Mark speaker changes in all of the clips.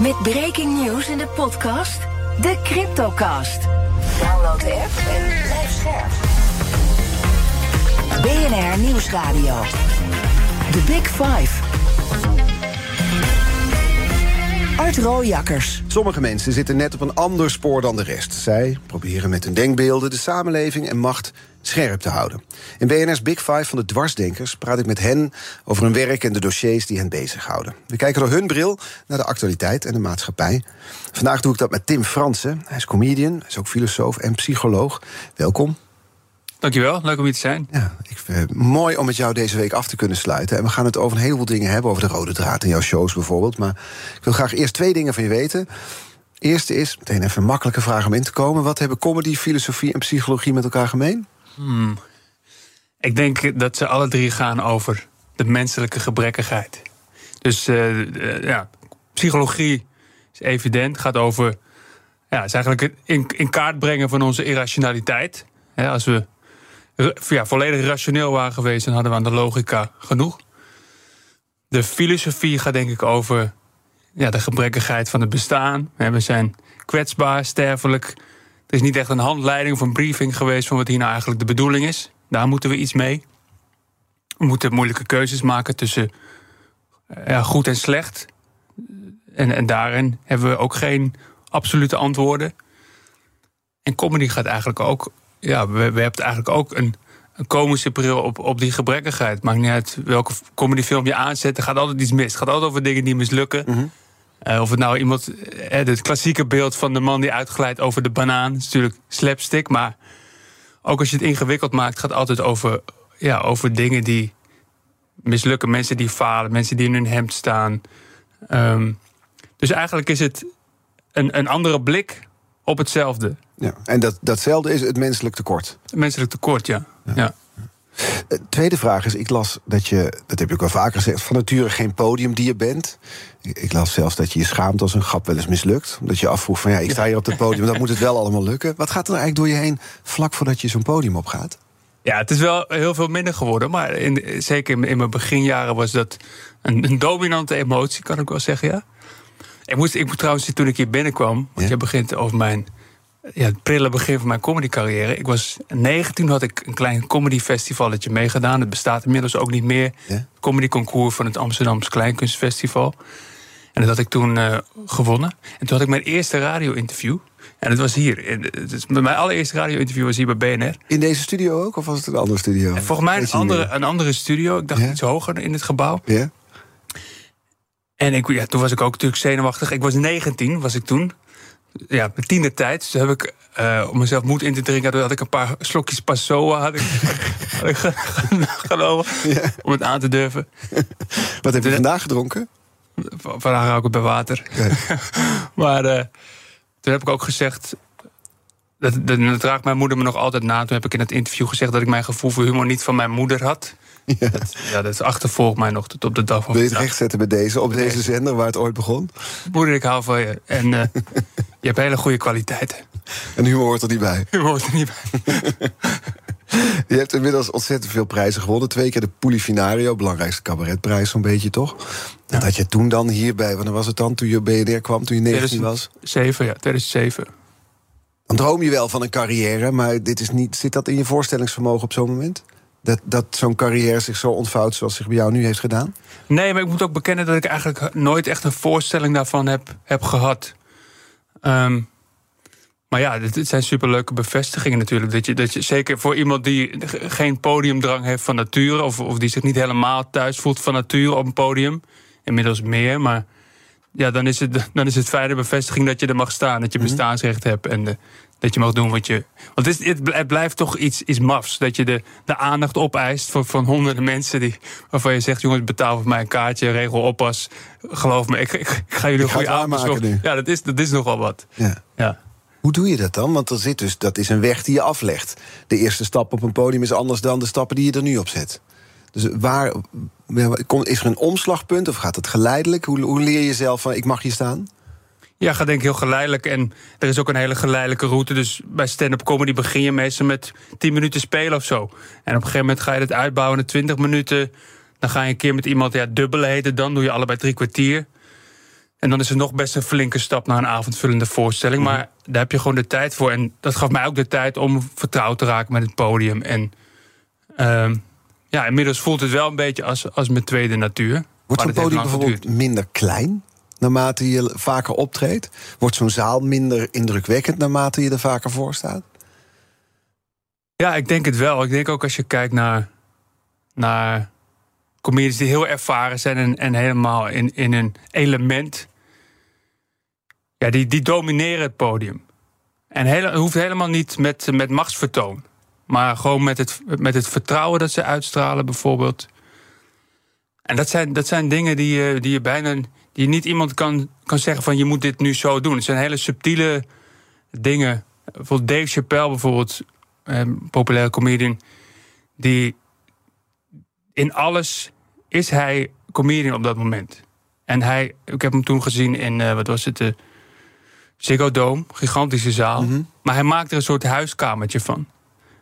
Speaker 1: Met breaking news in de podcast De Cryptocast. Download de app en blijf scherp. BNR Nieuwsradio. The Big Five. Art Rooijakkers.
Speaker 2: Sommige mensen zitten net op een ander spoor dan de rest. Zij proberen met hun denkbeelden de samenleving en macht scherp te houden. In BNR's Big Five van de dwarsdenkers praat ik met hen over hun werk en de dossiers die hen bezighouden. We kijken door hun bril naar de actualiteit en de maatschappij. Vandaag doe ik dat met Tim Fransen. Hij is comedian, hij is ook filosoof en psycholoog. Welkom.
Speaker 3: Dankjewel, leuk om hier te zijn.
Speaker 2: Ja, ik vind mooi om met jou deze week af te kunnen sluiten. En we gaan het over een heleboel dingen hebben, over de rode draad in jouw shows bijvoorbeeld. Maar ik wil graag eerst twee dingen van je weten. Eerste is, meteen even een makkelijke vraag om in te komen. Wat hebben comedy, filosofie en psychologie met elkaar gemeen?
Speaker 3: Hmm. Ik denk dat ze alle drie gaan over de menselijke gebrekkigheid. Dus uh, ja, psychologie is evident, gaat over ja, is eigenlijk het in, in kaart brengen van onze irrationaliteit. als we ja, volledig rationeel waren geweest, dan hadden we aan de logica genoeg. De filosofie gaat denk ik over ja, de gebrekkigheid van het bestaan. We zijn kwetsbaar, sterfelijk. Er is niet echt een handleiding of een briefing geweest van wat hier nou eigenlijk de bedoeling is. Daar moeten we iets mee. We moeten moeilijke keuzes maken tussen ja, goed en slecht. En, en daarin hebben we ook geen absolute antwoorden. En comedy gaat eigenlijk ook ja, we, we hebben eigenlijk ook een, een komische bril op, op die gebrekkigheid. Maakt niet uit welke comedyfilm je aanzet. Er gaat altijd iets mis. Het gaat altijd over dingen die mislukken. Mhm. Eh, of het nou iemand. Uh, het klassieke beeld van de man die uitglijdt over de banaan. is natuurlijk slapstick. Maar ook als je het ingewikkeld maakt, gaat het altijd over, ja, over dingen die mislukken. Mensen die falen, mensen die in hun hemd staan. Um, dus eigenlijk is het een, een andere blik op hetzelfde.
Speaker 2: Ja, en dat, datzelfde is het menselijk tekort.
Speaker 3: Het menselijk tekort, ja. ja.
Speaker 2: Eh, tweede vraag is, ik las dat je, dat heb je ook wel vaker gezegd, van nature geen podiumdier bent. Ik las zelfs dat je je schaamt als een grap wel eens mislukt. Omdat je afvroeg van ja, ik sta hier op het podium, dan moet het wel allemaal lukken. Wat gaat er eigenlijk door je heen vlak voordat je zo'n podium opgaat?
Speaker 3: Ja, het is wel heel veel minder geworden. Maar in, zeker in, mijn beginjaren was dat een, een, dominante emotie, kan ik wel zeggen, ja. Ik moest, ik trouwens, toen ik hier binnenkwam, want je begint over mijn ja, het prille begin van mijn comedycarrière. Ik was 19, had ik een klein comedyfestivalletje meegedaan. Het bestaat inmiddels ook niet meer. Ja? Comedyconcours van het Amsterdamse Kleinkunstfestival. En dat had ik toen uh, gewonnen. En toen had ik mijn eerste radio-interview. En het was hier. Het mijn allereerste radio-interview was hier bij BNR.
Speaker 2: In deze studio ook? Of was het een andere studio?
Speaker 3: En volgens mij een andere, een andere studio. Ik dacht iets hoger in het gebouw. Ja. En ik, ja, toen was ik ook natuurlijk zenuwachtig. Ik was 19, was ik toen ja, tiener tijd. Dus heb ik, uh, om mezelf moed in te drinken, had ik een paar slokjes Passoa had ik, genomen. Ja. Om het aan te durven.
Speaker 2: Wat heb je vandaag gedronken?
Speaker 3: Vandaag hou ik het bij water. maar uh, toen heb ik ook gezegd. Dat, dat, dat, raakt mijn moeder me nog altijd na. Toen heb ik in het interview gezegd dat ik mijn gevoel voor humor niet van mijn moeder had. Ja, dat, ja, dat achtervolgt mij nog tot op de dag van
Speaker 2: Wil je het rechtzetten bij deze, op deze zender waar het ooit begon?
Speaker 3: Moeder, ik hou van je. En uh, je hebt hele goede kwaliteiten.
Speaker 2: En humor hoort er niet bij?
Speaker 3: Humor hoort er niet bij.
Speaker 2: je hebt inmiddels ontzettend veel prijzen gewonnen. Twee keer de Polifinario, belangrijkste cabaretprijs zo'n beetje, toch? Dat had je toen dan hierbij, wanneer was het dan? Toen je BNR kwam, toen je 19 was?
Speaker 3: 7, ja, 2007.
Speaker 2: Dan droom je wel van een carrière, maar dit is niet, zit dat in je voorstellingsvermogen op zo'n moment? Dat, dat zo'n carrière zich zo ontvouwt zoals zich bij jou nu heeft gedaan?
Speaker 3: Nee, maar ik moet ook bekennen dat ik eigenlijk nooit echt een voorstelling daarvan heb, heb gehad. Um, maar ja, het zijn superleuke bevestigingen natuurlijk. Dat je, dat je, zeker voor iemand die geen podiumdrang heeft van nature... Of, of die zich niet helemaal thuis voelt van nature op een podium... inmiddels meer, maar ja, dan is het, dan is het fijne bevestiging dat je er mag staan. Dat je mhm. bestaansrecht hebt en de, Dat je mag doen wat je. Want het, is, het blijft toch iets, iets mafs. Dat je de, de aandacht opeist van, van honderden mensen. Die, waarvan je zegt: jongens, betaal voor mij een kaartje, regel oppas. Geloof me, ik, ik, ga jullie een goede avond. Ja, dat is, dat is nogal wat.
Speaker 2: Ja. ja. Hoe doe je dat dan? Want er zit dus, dat is een weg die je aflegt. De eerste stap op een podium is anders dan de stappen die je er nu op zet. Dus waar is er een omslagpunt of gaat het geleidelijk? Hoe, hoe leer je zelf van ik mag hier staan?
Speaker 3: Ja, gaat denk ik heel geleidelijk. En er is ook een hele geleidelijke route. Dus bij stand-up comedy begin je meestal met 10 minuten spelen of zo. En op een gegeven moment ga je het uitbouwen naar 20 minuten. Dan ga je een keer met iemand ja, dubbele heten. Dan doe je allebei drie kwartier. En dan is er nog best een flinke stap naar een avondvullende voorstelling. Maar daar heb je gewoon de tijd voor. En dat gaf mij ook de tijd om vertrouwd te raken met het podium. En uh, ja, inmiddels voelt het wel een beetje als, als mijn tweede natuur.
Speaker 2: Wordt zo'n podium bijvoorbeeld minder klein? Naarmate je vaker optreedt? Wordt zo'n zaal minder indrukwekkend naarmate je er vaker voor staat?
Speaker 3: Ja, ik denk het wel. Ik denk ook als je kijkt naar, naar comedies die heel ervaren zijn en, en helemaal in, in een element. Ja, die, die domineren het podium. En het hoeft helemaal niet met, met machtsvertoon. Maar gewoon met het, met het vertrouwen dat ze uitstralen, bijvoorbeeld. En dat zijn, dat zijn dingen die die je bijna die niet iemand kan, kan zeggen van je moet dit nu zo doen. Het zijn hele subtiele dingen. Bijvoorbeeld Dave Chappelle, bijvoorbeeld, een populaire comedian, die in alles is hij comedian op dat moment. En hij, ik heb hem toen gezien in, uh, wat was het, de Ziggo Dome, gigantische zaal. Mhm. Maar hij maakt er een soort huiskamertje van.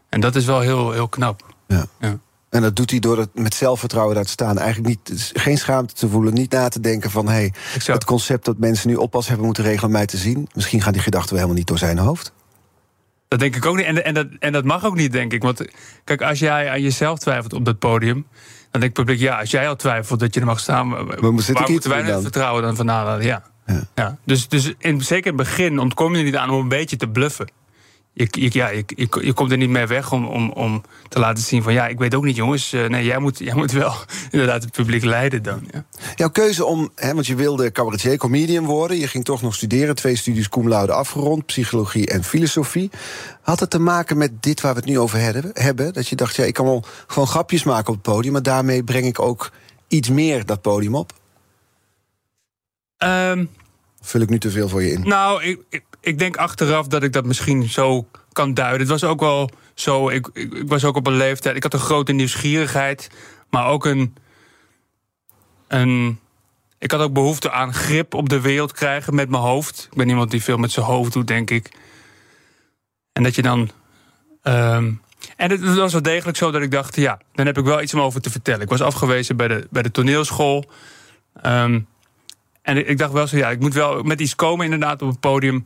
Speaker 3: En dat is wel heel, heel knap.
Speaker 2: Ja. ja. En dat doet hij door het met zelfvertrouwen daar te staan. Eigenlijk niet, geen schaamte te voelen, niet na te denken van... hey, het concept dat mensen nu oppas hebben moeten regelen om mij te zien... misschien gaan die gedachten wel helemaal niet door zijn hoofd.
Speaker 3: Dat denk ik ook niet. En, en, dat, en dat mag ook niet, denk ik. Want kijk, als jij aan jezelf twijfelt op dat podium... dan denk ik publiek, ja, als jij al twijfelt dat je er mag staan... waar moeten wij dan vertrouwen dan van ja. ja. ja. Dus, dus in, zeker in het begin ontkom je er niet aan om een beetje te bluffen je, ja, je, je, komt er niet meer weg om, om, om te laten zien van ja, ik weet ook niet, jongens. Uh, nee, jij moet, jij moet wel inderdaad het publiek leiden dan. Ja.
Speaker 2: Jouw keuze om, hè, want je wilde cabaretier, comedian worden. Je ging toch nog studeren, twee studies cum laude afgerond, psychologie en filosofie. Had het te maken met dit waar we het nu over hebben? Dat je dacht, ja, ik kan wel gewoon grapjes maken op het podium, maar daarmee breng ik ook iets meer dat podium op?
Speaker 3: Um,
Speaker 2: Vul ik nu te veel voor je in?
Speaker 3: Nou, ik ik denk achteraf dat ik dat misschien zo kan duiden. Het was ook wel zo, ik, ik, was ook op een leeftijd... ik had een grote nieuwsgierigheid, maar ook een... een ik had ook behoefte aan grip op de wereld krijgen met mijn hoofd. Ik ben iemand die veel met zijn hoofd doet, denk ik. En dat je dan... Ehm, en het was wel degelijk zo dat ik dacht, ja, dan heb ik wel iets om over te vertellen. Ik was afgewezen bij de, bij de toneelschool. Um, en ik dacht wel zo, ja, ik moet wel met iets komen inderdaad op het podium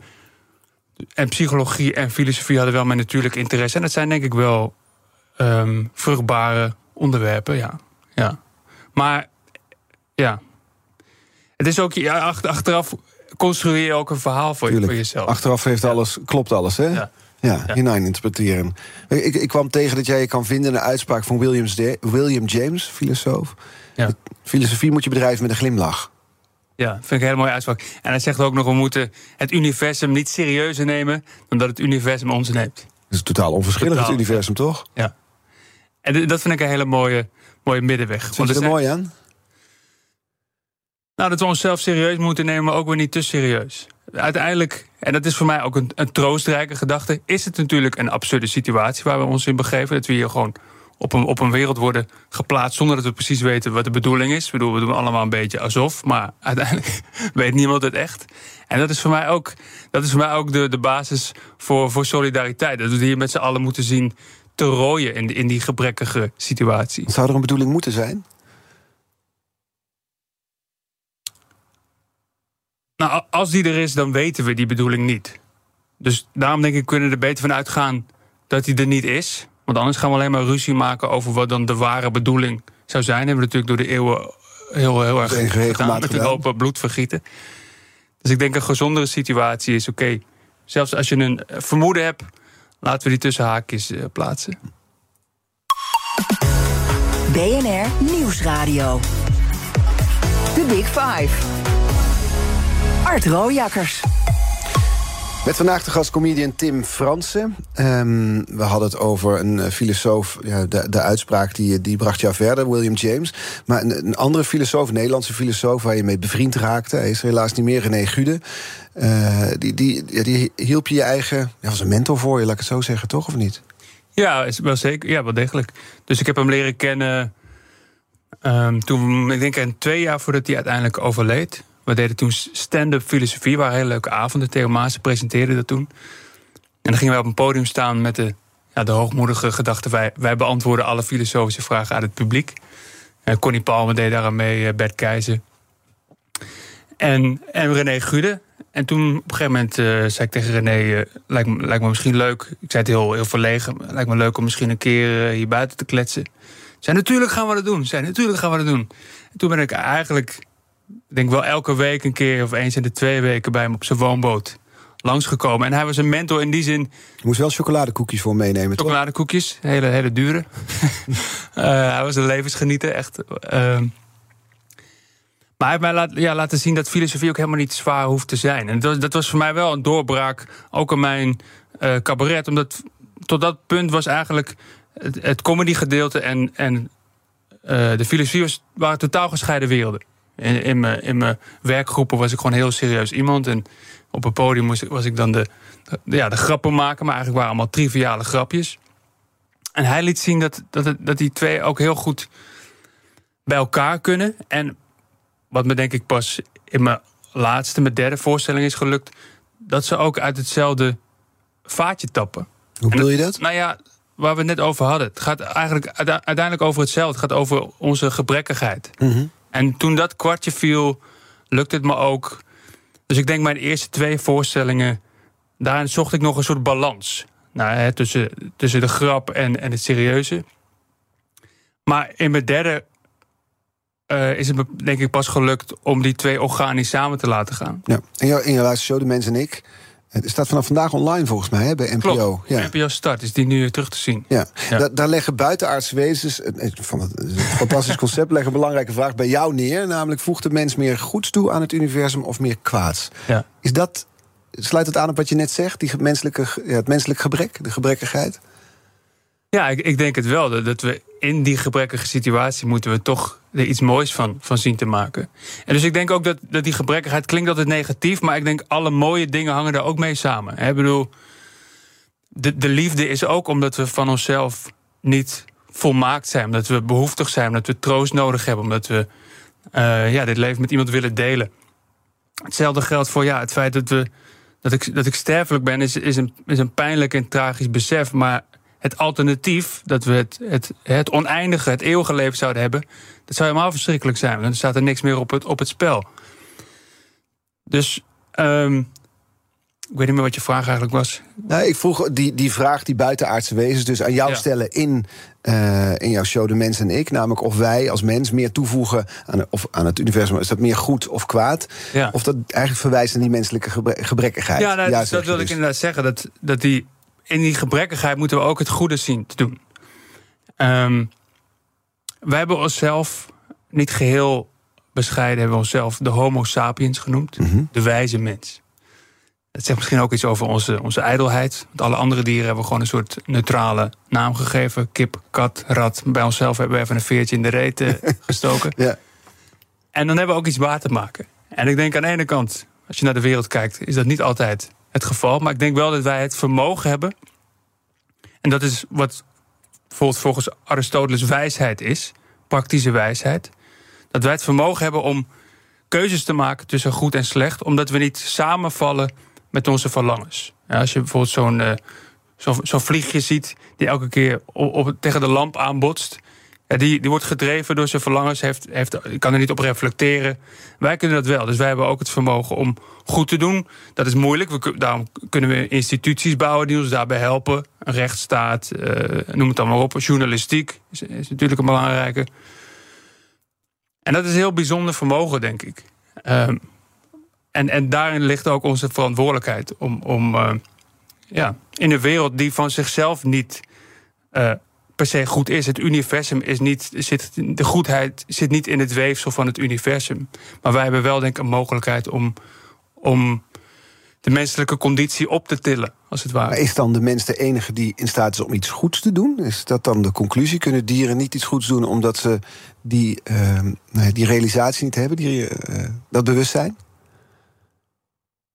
Speaker 3: en psychologie en filosofie hadden wel mijn natuurlijke interesse. En dat zijn denk ik wel um, vruchtbare onderwerpen, ja. ja. Maar ja, het is ook, ja, achteraf construeer je ook een verhaal voor, voor jezelf.
Speaker 2: Achteraf heeft alles, klopt alles, hè? Ja. Ja, hinein interpreteren. Ik, ik, kwam tegen dat jij je kan vinden in een uitspraak van Williams William James, filosoof. Ja. Filosofie moet je bedrijven met een glimlach.
Speaker 3: Ja, vind ik een hele mooie uitspraak. En hij zegt ook nog: we moeten het universum niet serieuzer nemen dan dat het universum ons neemt. Dat
Speaker 2: is totaal onverschillig, het universum, toch?
Speaker 3: Ja. En dat vind ik een hele mooie, mooie middenweg.
Speaker 2: Vind je er mooi aan?
Speaker 3: Nou, dat we onszelf serieus moeten nemen, maar ook weer niet te serieus. Uiteindelijk, en dat is voor mij ook een, een troostrijke gedachte, is het natuurlijk een absurde situatie waar we ons in begeven. Dat we hier gewoon op een, op een wereld worden geplaatst zonder dat we precies weten wat de bedoeling is. Ik bedoel, we doen allemaal een beetje alsof, maar uiteindelijk weet niemand het echt. En dat is voor mij ook, dat is voor mij ook de, de basis voor, voor solidariteit. Dat we hier met z'n allen moeten zien te rooien in, in die gebrekkige situatie.
Speaker 2: Zou er een bedoeling moeten zijn?
Speaker 3: Nou, als die er is, dan weten we die bedoeling niet. Dus daarom denk ik, kunnen we er beter van uitgaan dat die er niet is. Want anders gaan we alleen maar ruzie maken over wat dan de ware bedoeling zou zijn. Hebben we natuurlijk door de eeuwen heel, heel erg gedaan, met een hoop bloedvergieten. Dus ik denk een gezondere situatie is oké. Zelfs als je een vermoeden hebt, laten we die tussen haakjes uh, plaatsen.
Speaker 1: BNR Nieuwsradio. The Big Five. Art Rojakkers.
Speaker 2: Met vandaag de gast comedian Tim Fransen. Um, we hadden het over een uh, filosoof. Ja, de, de uitspraak die, die bracht jou verder, William James. Maar een, andere filosoof, een Nederlandse filosoof... waar je mee bevriend raakte, hij is helaas niet meer, René Gude. Uh, die, die, die hielp je je eigen... Ja, was een mentor voor je, laat ik het zo zeggen, toch? Of niet?
Speaker 3: Ja, wel zeker. Ja, wel degelijk. Dus ik heb hem leren kennen... Um, toen, ik denk, twee jaar voordat hij uiteindelijk overleed... We deden toen stand-up filosofie, waren hele leuke avonden. Theo Maas presenteerde dat toen. En dan gingen wij op een podium staan met de, ja, de hoogmoedige gedachte... Wij, beantwoorden alle filosofische vragen aan het publiek. Uh, Connie Palmer deed daar aan mee, uh, Bert Keizer. En, en René Gude. En toen op een gegeven moment uh, zei ik tegen René... lijkt, me, lijkt me misschien leuk, ik zei het heel, heel verlegen... lijkt me leuk om misschien een keer hier buiten te kletsen. Zei, natuurlijk gaan we dat doen. Zei, natuurlijk gaan we dat doen. En toen ben ik eigenlijk ik denk wel elke week een keer of eens in de twee weken bij hem op zijn woonboot langsgekomen. En hij was een mentor in die zin.
Speaker 2: Je moest wel chocoladekoekjes voor meenemen,
Speaker 3: Chocoladekoekjes, hele, hele dure. uh, hij was een levensgenieter, echt. Uh, maar hij heeft mij laat, ja, laten zien dat filosofie ook helemaal niet zwaar hoeft te zijn. En dat, dat was voor mij wel een doorbraak, ook in mijn uh, cabaret. Omdat tot dat punt was eigenlijk het, het comedy gedeelte en, en de filosofie was, waren totaal gescheiden werelden. In, in, mijn, in mijn werkgroepen was ik gewoon heel serieus iemand. En op een podium was ik, was ik dan de, de, ja, de grappen maken. Maar eigenlijk waren allemaal triviale grapjes. En hij liet zien dat, dat, dat die twee ook heel goed bij elkaar kunnen. En wat me denk ik pas in mijn laatste, mijn derde voorstelling is gelukt... dat ze ook uit hetzelfde vaatje tappen.
Speaker 2: Hoe bedoel je dat?
Speaker 3: Nou ja, waar we het net over hadden. Het gaat eigenlijk uiteindelijk over hetzelfde. Het gaat over onze gebrekkigheid. Mm en toen dat kwartje viel, lukte het me ook. Dus ik denk mijn eerste twee voorstellingen, daarin zocht ik nog een soort balans. Nou, hè, tussen, tussen de grap en, en het serieuze. Maar in mijn derde uh, is het me denk ik pas gelukt om die twee organisch samen te laten gaan.
Speaker 2: Ja. En jouw, in jouw laatste show, De Mensen en Ik, het staat vanaf vandaag online volgens mij hè, bij NPO.
Speaker 3: Klopt. Ja. NPO Start is die nu terug te zien.
Speaker 2: Ja. daar leggen buitenaardse wezens, van het, een fantastisch concept, leggen een belangrijke vraag bij jou neer. Namelijk, voegt de mens meer goeds toe aan het universum of meer kwaads?
Speaker 3: Ja.
Speaker 2: Is dat, sluit het aan op wat je net zegt, die menselijke, ja, het menselijk gebrek, de gebrekkigheid?
Speaker 3: Ja, ik, ik denk het wel. Dat we in die gebrekkige situatie moeten we toch er iets moois van, van zien te maken. En dus ik denk ook dat, dat die gebrekkigheid klinkt altijd negatief, maar ik denk alle mooie dingen hangen daar ook mee samen. Ik bedoel, de, de liefde is ook omdat we van onszelf niet volmaakt zijn, omdat we behoeftig zijn, omdat we troost nodig hebben, omdat we uh, ja, dit leven met iemand willen delen. Hetzelfde geldt voor ja, het feit dat, we, dat, ik, dat ik sterfelijk ben, is, is, een, is een pijnlijk en tragisch besef. Maar het alternatief, dat we het, het, het oneindige, het eeuwige leven zouden hebben, dat zou helemaal verschrikkelijk zijn. Want dan staat er niks meer op het, op het spel. Dus um, ik weet niet meer wat je vraag eigenlijk was.
Speaker 2: Nou, ik vroeg die, die vraag die buitenaardse wezens dus aan jou stellen in, uh, in jouw show De Mens en Ik. Namelijk of wij als mens meer toevoegen aan, of aan het universum. Is dat meer goed of kwaad?
Speaker 3: Ja.
Speaker 2: Of dat eigenlijk verwijst naar die menselijke gebrekkigheid?
Speaker 3: Ja, nou, dat, dat wil ik dus. inderdaad zeggen. Dat, dat die in die gebrekkigheid moeten we ook het goede zien te doen. Um, wij hebben onszelf niet geheel bescheiden, hebben we onszelf de Homo sapiens genoemd, mhm. de wijze mens. Dat zegt misschien ook iets over onze, onze ijdelheid. Want alle andere dieren hebben we gewoon een soort neutrale naam gegeven. Kip, kat, rat. Bij onszelf hebben we even een veertje in de reet uh, gestoken.
Speaker 2: ja.
Speaker 3: En dan hebben we ook iets waar te maken. En ik denk aan de ene kant, als je naar de wereld kijkt, is dat niet altijd het geval. Maar ik denk wel dat wij het vermogen hebben. En dat is wat bijvoorbeeld volgens Aristoteles wijsheid is, praktische wijsheid. Dat wij het vermogen hebben om keuzes te maken tussen goed en slecht, omdat we niet samenvallen met onze verlangens. Ja, als je bijvoorbeeld zo'n uh, zo'n vliegje ziet die elke keer op, tegen de lamp aanbotst, die, die wordt gedreven door zijn verlangens, heeft, heeft, kan er niet op reflecteren. Wij kunnen dat wel. Dus wij hebben ook het vermogen om goed te doen. Dat is moeilijk. We, daarom kunnen we instituties bouwen die ons daarbij helpen. Een rechtsstaat, uh, noem het dan maar op. Journalistiek is, natuurlijk een belangrijke. En dat is een heel bijzonder vermogen, denk ik. Um, en, en daarin ligt ook onze verantwoordelijkheid om, om uh, ja, in een wereld die van zichzelf niet per se goed is. Het universum is niet, zit, de goedheid zit niet in het weefsel van het universum. Maar wij hebben wel denk ik een mogelijkheid om, om de menselijke conditie op te tillen, als het ware.
Speaker 2: Maar is dan de mens de enige die in staat is om iets goeds te doen? Is dat dan de conclusie? Kunnen dieren niet iets goeds doen omdat ze die, uh, die realisatie niet hebben, die, uh, dat bewustzijn?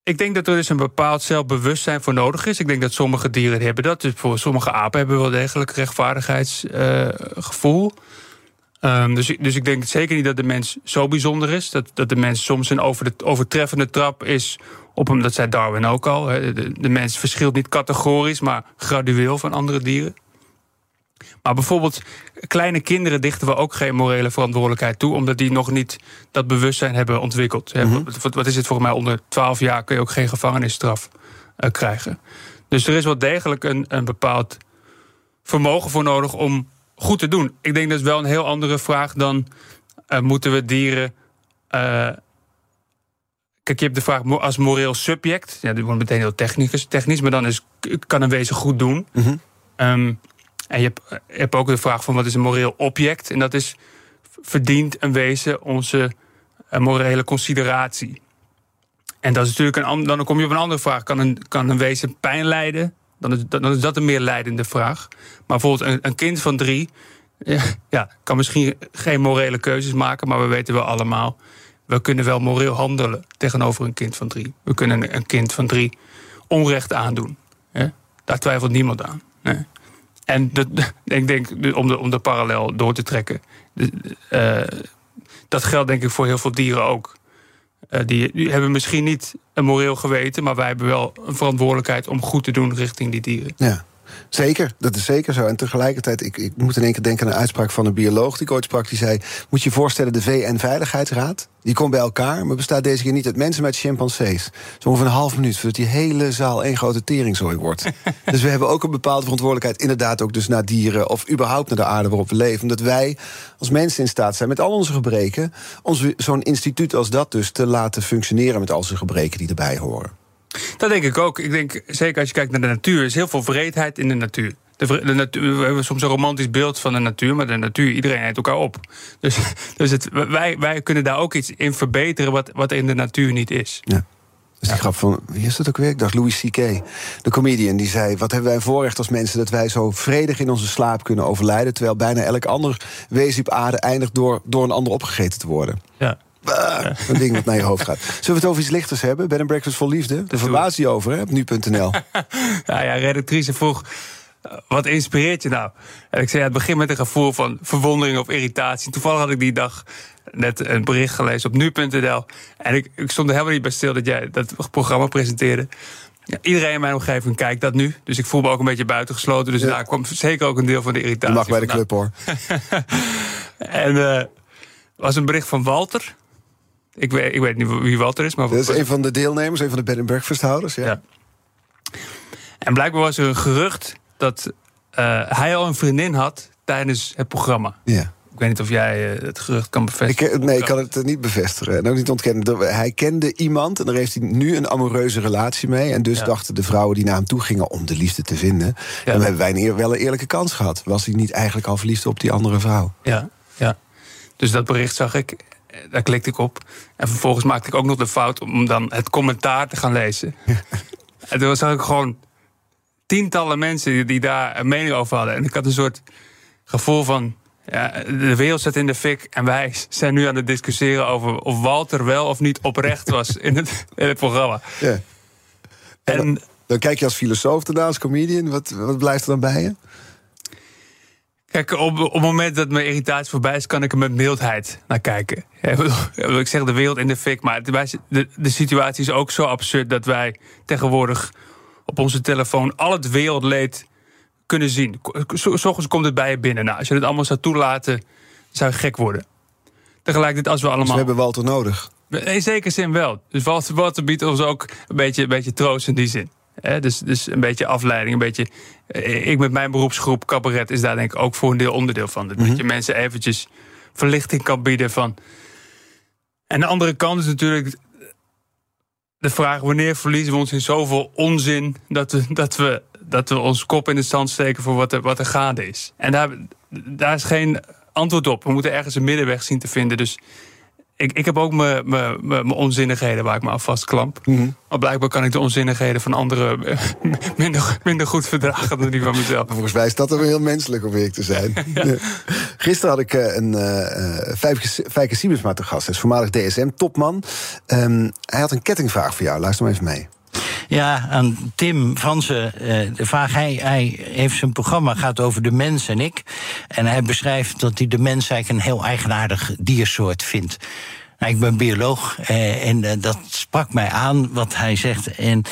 Speaker 3: Ik denk dat er dus een bepaald zelfbewustzijn voor nodig is. Ik denk dat sommige dieren hebben dat. Dus voor sommige apen hebben wel degelijk rechtvaardigheidsgevoel. Um, dus, dus ik denk zeker niet dat de mens zo bijzonder is. Dat, dat de mens soms een over de, overtreffende trap is op hem. Dat zei Darwin ook al. De, de mens verschilt niet categorisch, maar gradueel van andere dieren. Maar bijvoorbeeld kleine kinderen dichten we ook geen morele verantwoordelijkheid toe, omdat die nog niet dat bewustzijn hebben ontwikkeld. Mm Wat is het volgens mij? Onder 12 jaar kun je ook geen gevangenisstraf uh, krijgen. Dus er is wel degelijk een, een bepaald vermogen voor nodig om goed te doen. Ik denk dat is wel een heel andere vraag dan uh, moeten we dieren. Uh, Kijk, je hebt de vraag als moreel subject. Ja, die wordt meteen heel technisch, technisch maar dan is, kan een wezen goed doen. Mm -hmm. um, en je hebt, ook de vraag van wat is een moreel object? En dat is, verdient een wezen onze uh, morele consideratie? En dat is natuurlijk een, dan kom je op een andere vraag. Kan een, kan een wezen pijn lijden? Dan is, dan is dat een meer leidende vraag. Maar bijvoorbeeld een, een kind van drie... Ja, kan misschien geen morele keuzes maken... maar we weten wel allemaal... we kunnen wel moreel handelen tegenover een kind van drie. We kunnen een kind van drie onrecht aandoen. Daar twijfelt niemand aan. Nee. En de, ik denk, om de, om de parallel door te trekken. Uh, dat geldt denk ik voor heel veel dieren ook. Uh, die, die, hebben misschien niet een moreel geweten, maar wij hebben wel een verantwoordelijkheid om goed te doen richting die dieren.
Speaker 2: Ja. Zeker, dat is zeker zo. En tegelijkertijd, ik, ik moet in één keer denken aan een uitspraak van een bioloog die ik ooit sprak. Die zei: Moet je je voorstellen, de VN-veiligheidsraad. Die komt bij elkaar, maar bestaat deze keer niet uit mensen, uit chimpansees. Zo ongeveer een half minuut voordat die hele zaal één grote teringzooi wordt. dus we hebben ook een bepaalde verantwoordelijkheid, inderdaad ook dus naar dieren of überhaupt naar de aarde waarop we leven. Omdat wij als mensen in staat zijn met al onze gebreken, ons zo'n instituut als dat dus te laten functioneren met al zijn gebreken die erbij horen.
Speaker 3: Dat denk ik ook. Ik denk, zeker als je kijkt naar de natuur, is heel veel vreedheid in de natuur. De, de natuur, we hebben soms een romantisch beeld van de natuur, maar de natuur, iedereen eet elkaar op. Dus, dus het, wij, wij kunnen daar ook iets in verbeteren wat, wat in de natuur niet is.
Speaker 2: Ja. Dus die grap van, wie is dat ook weer? Ik dacht Louis C.K., de comedian, die zei... wat hebben wij een voorrecht als mensen dat wij zo vredig in onze slaap kunnen overlijden... terwijl bijna elk ander wezen op aarde eindigt door, door een ander opgegeten te worden.
Speaker 3: Ja.
Speaker 2: Bah, een ding wat naar je hoofd gaat. Zullen we het over iets lichters hebben? Bed and Breakfast vol liefde? De verbaas je over, hè, op nu.nl.
Speaker 3: nou ja, redactrice vroeg... Wat inspireert je nou? En ik zei, ja, het begint met een gevoel van verwondering of irritatie. Toevallig had ik die dag net een bericht gelezen op nu.nl. En ik, ik stond er helemaal niet bij stil dat jij dat programma presenteerde. Ja, iedereen in mijn omgeving kijkt dat nu. Dus ik voel me ook een beetje buitengesloten. Dus ja. daar kwam zeker ook een deel van de irritatie.
Speaker 2: Je mag bij de club hoor.
Speaker 3: en uh, was een bericht van Walter. Ik weet, ik weet niet wie Walter is. Maar
Speaker 2: dat is een van de deelnemers, een van de bed and breakfast houders. Ja. ja.
Speaker 3: En blijkbaar was er een gerucht dat uh, hij al een vriendin had tijdens het programma.
Speaker 2: Ja.
Speaker 3: Ik weet niet of jij uh, het gerucht kan bevestigen.
Speaker 2: Ik, nee, ik kan het niet bevestigen. En ook niet ontkennen. Hij kende iemand en daar heeft hij nu een amoureuze relatie mee. En dus ja. dachten de vrouwen die naar hem toe gingen om de liefde te vinden. Ja. Dan hebben wij een, wel een eerlijke kans gehad. Was hij niet eigenlijk al verliefd op die andere vrouw?
Speaker 3: Ja, ja. Dus dat bericht zag ik. Daar klikte ik op. En vervolgens maakte ik ook nog de fout om dan het commentaar te gaan lezen. en toen zag ik gewoon tientallen mensen die daar een mening over hadden. En ik had een soort gevoel van. Ja, de wereld zit in de fik en wij zijn nu aan het discussiëren over of Walter wel of niet oprecht was in het, in het programma.
Speaker 2: Ja. En, en dan, dan, kijk je als filosoof daarna, als comedian, wat, wat blijft er dan bij je?
Speaker 3: Kijk, op, op het moment dat mijn irritatie voorbij is, kan ik er met mildheid naar kijken. ik zeg de wereld in de fik, maar de, de situatie is ook zo absurd dat wij tegenwoordig op onze telefoon al het wereldleed kunnen zien. Soms komt het bij je binnen. Nou, als je het allemaal zou toelaten, zou je gek worden. Tegelijkertijd als we allemaal... Dus
Speaker 2: we hebben Walter nodig.
Speaker 3: In zekere zin wel. Dus Walter, Walter biedt ons ook een beetje, een beetje troost in die zin. Dus, dus een beetje afleiding, een beetje... Eh, ik met mijn beroepsgroep cabaret is daar denk ik ook voor een deel onderdeel van. Dat mm -hmm. je mensen eventjes verlichting kan bieden van... En de andere kant is natuurlijk de vraag: wanneer verliezen we ons in zoveel onzin dat we, dat we, dat we ons kop in de zand steken voor wat er, wat er gaande is? En daar, daar is geen antwoord op. We moeten ergens een middenweg zien te vinden. Dus ik, ik heb ook mijn onzinnigheden waar ik me aan vastklamp. Mm Maar blijkbaar kan ik de onzinnigheden van anderen eh, minder, minder goed verdragen dan die van mezelf.
Speaker 2: Volgens mij is dat er heel menselijk om weer te zijn. Gisteren had ik uh, een uh, Fijke Siemensma te gast. Hij is voormalig DSM-topman. Um, hij had een kettingvraag voor jou. Luister maar even mee.
Speaker 4: Ja, aan Tim Vansen. Uh, de vraag, hij, hij heeft zijn programma gaat over de mens en ik. En hij beschrijft dat hij de mens eigenlijk een heel eigenaardig diersoort vindt. Nou, ik ben bioloog eh, en eh, dat sprak mij aan wat hij zegt. En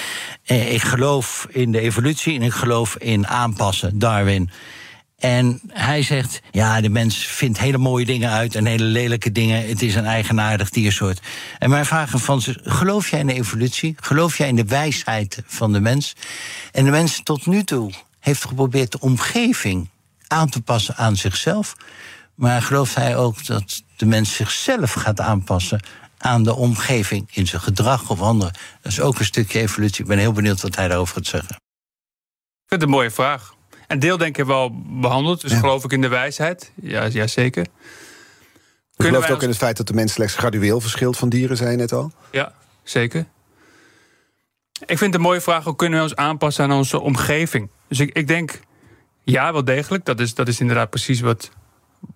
Speaker 4: eh, ik geloof in de evolutie en ik geloof in aanpassen, Darwin. En hij zegt, ja, de mens vindt hele mooie dingen uit en hele lelijke dingen. Het is een eigenaardig diersoort. En mijn vraag van ze, geloof jij in de evolutie? Geloof jij in de wijsheid van de mens? En de mens tot nu toe heeft geprobeerd de omgeving aan te passen aan zichzelf. Maar gelooft hij ook dat de mens zichzelf gaat aanpassen aan de omgeving in zijn gedrag of andere? Dat is ook een stukje evolutie. Ik ben heel benieuwd wat hij daarover gaat zeggen.
Speaker 3: Ik vind het een mooie vraag. En deel denk ik wel behandeld. Dus geloof ik in de wijsheid? Ja, ja zeker.
Speaker 2: Je gelooft ook in het feit dat de mens slechts gradueel verschilt van dieren, zei je net al?
Speaker 3: Ja, zeker. Ik vind het een mooie vraag, hoe kunnen we ons aanpassen aan onze omgeving? Dus ik, ik denk, ja, wel degelijk. Dat is, dat is inderdaad precies wat,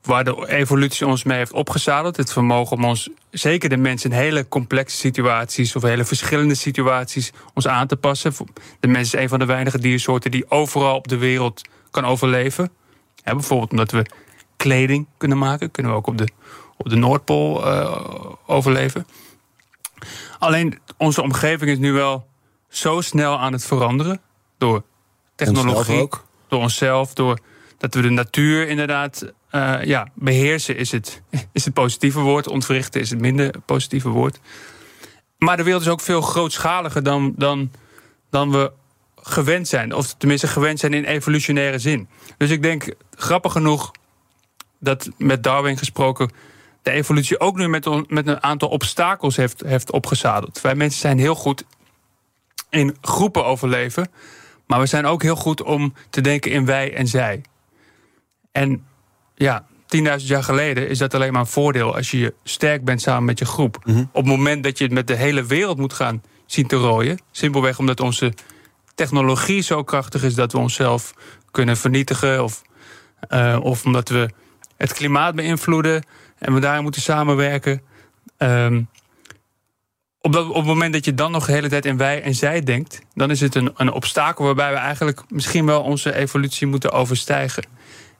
Speaker 3: waar de evolutie ons mee heeft opgezadeld. Het vermogen om ons, zeker de mensen in hele complexe situaties of hele verschillende situaties, ons aan te passen. De mens is een van de weinige diersoorten die overal op de wereld kan overleven. bijvoorbeeld omdat we kleding kunnen maken, kunnen we ook op de, op de Noordpool uh, overleven. Alleen onze omgeving is nu wel zo snel aan het veranderen door technologie, door onszelf, door dat we de natuur inderdaad uh, ja, beheersen is het, is het positieve woord. Ontwrichten is het minder positieve woord. Maar de wereld is ook veel grootschaliger dan, dan, dan we gewend zijn. Of tenminste gewend zijn in evolutionaire zin. Dus ik denk, grappig genoeg, dat met Darwin gesproken... de evolutie ook nu met, met een aantal obstakels heeft, heeft opgezadeld. Wij mensen zijn heel goed in groepen overleven... maar we zijn ook heel goed om te denken in wij en zij. En ja, 10.000 jaar geleden is dat alleen maar een voordeel als je sterk bent samen met je groep. Mhm. Op het moment dat je het met de hele wereld moet gaan zien te rooien, simpelweg omdat onze technologie zo krachtig is dat we onszelf kunnen vernietigen, of, uh, of omdat we het klimaat beïnvloeden en we daarin moeten samenwerken. Um, op, dat, op het moment dat je dan nog de hele tijd in wij en zij denkt, dan is het een, een obstakel waarbij we eigenlijk misschien wel onze evolutie moeten overstijgen.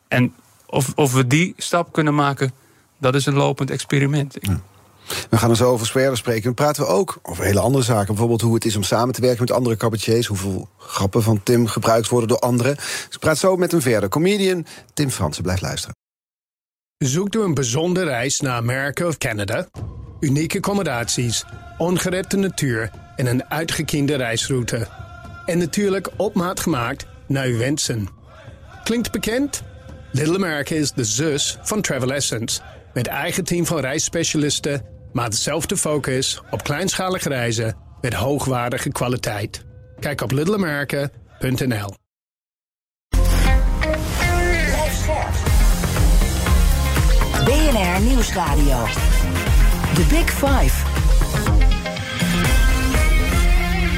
Speaker 3: En of, of we die stap kunnen maken, dat is een lopend experiment.
Speaker 2: We gaan er zo over verder spreken. Dan praten we ook over hele andere zaken. Bijvoorbeeld hoe het is om samen te werken met andere cabaretiers. Hoeveel grappen van Tim gebruikt worden door anderen. Dus ik praat zo met hem verder. Comedian Tim Fransen, blijf luisteren.
Speaker 5: Zoekt u een bijzondere reis naar Amerika of Canada? Unieke accommodaties, ongerepte natuur en een uitgekiende reisroute. En natuurlijk op maat gemaakt naar uw wensen. Klinkt bekend? Little America is de zus van Travel Essence. Met eigen team van reisspecialisten, maar dezelfde focus op kleinschalige reizen met hoogwaardige kwaliteit. Kijk op littleamerica.nl.
Speaker 1: BNR Nieuwsradio. The Big Five.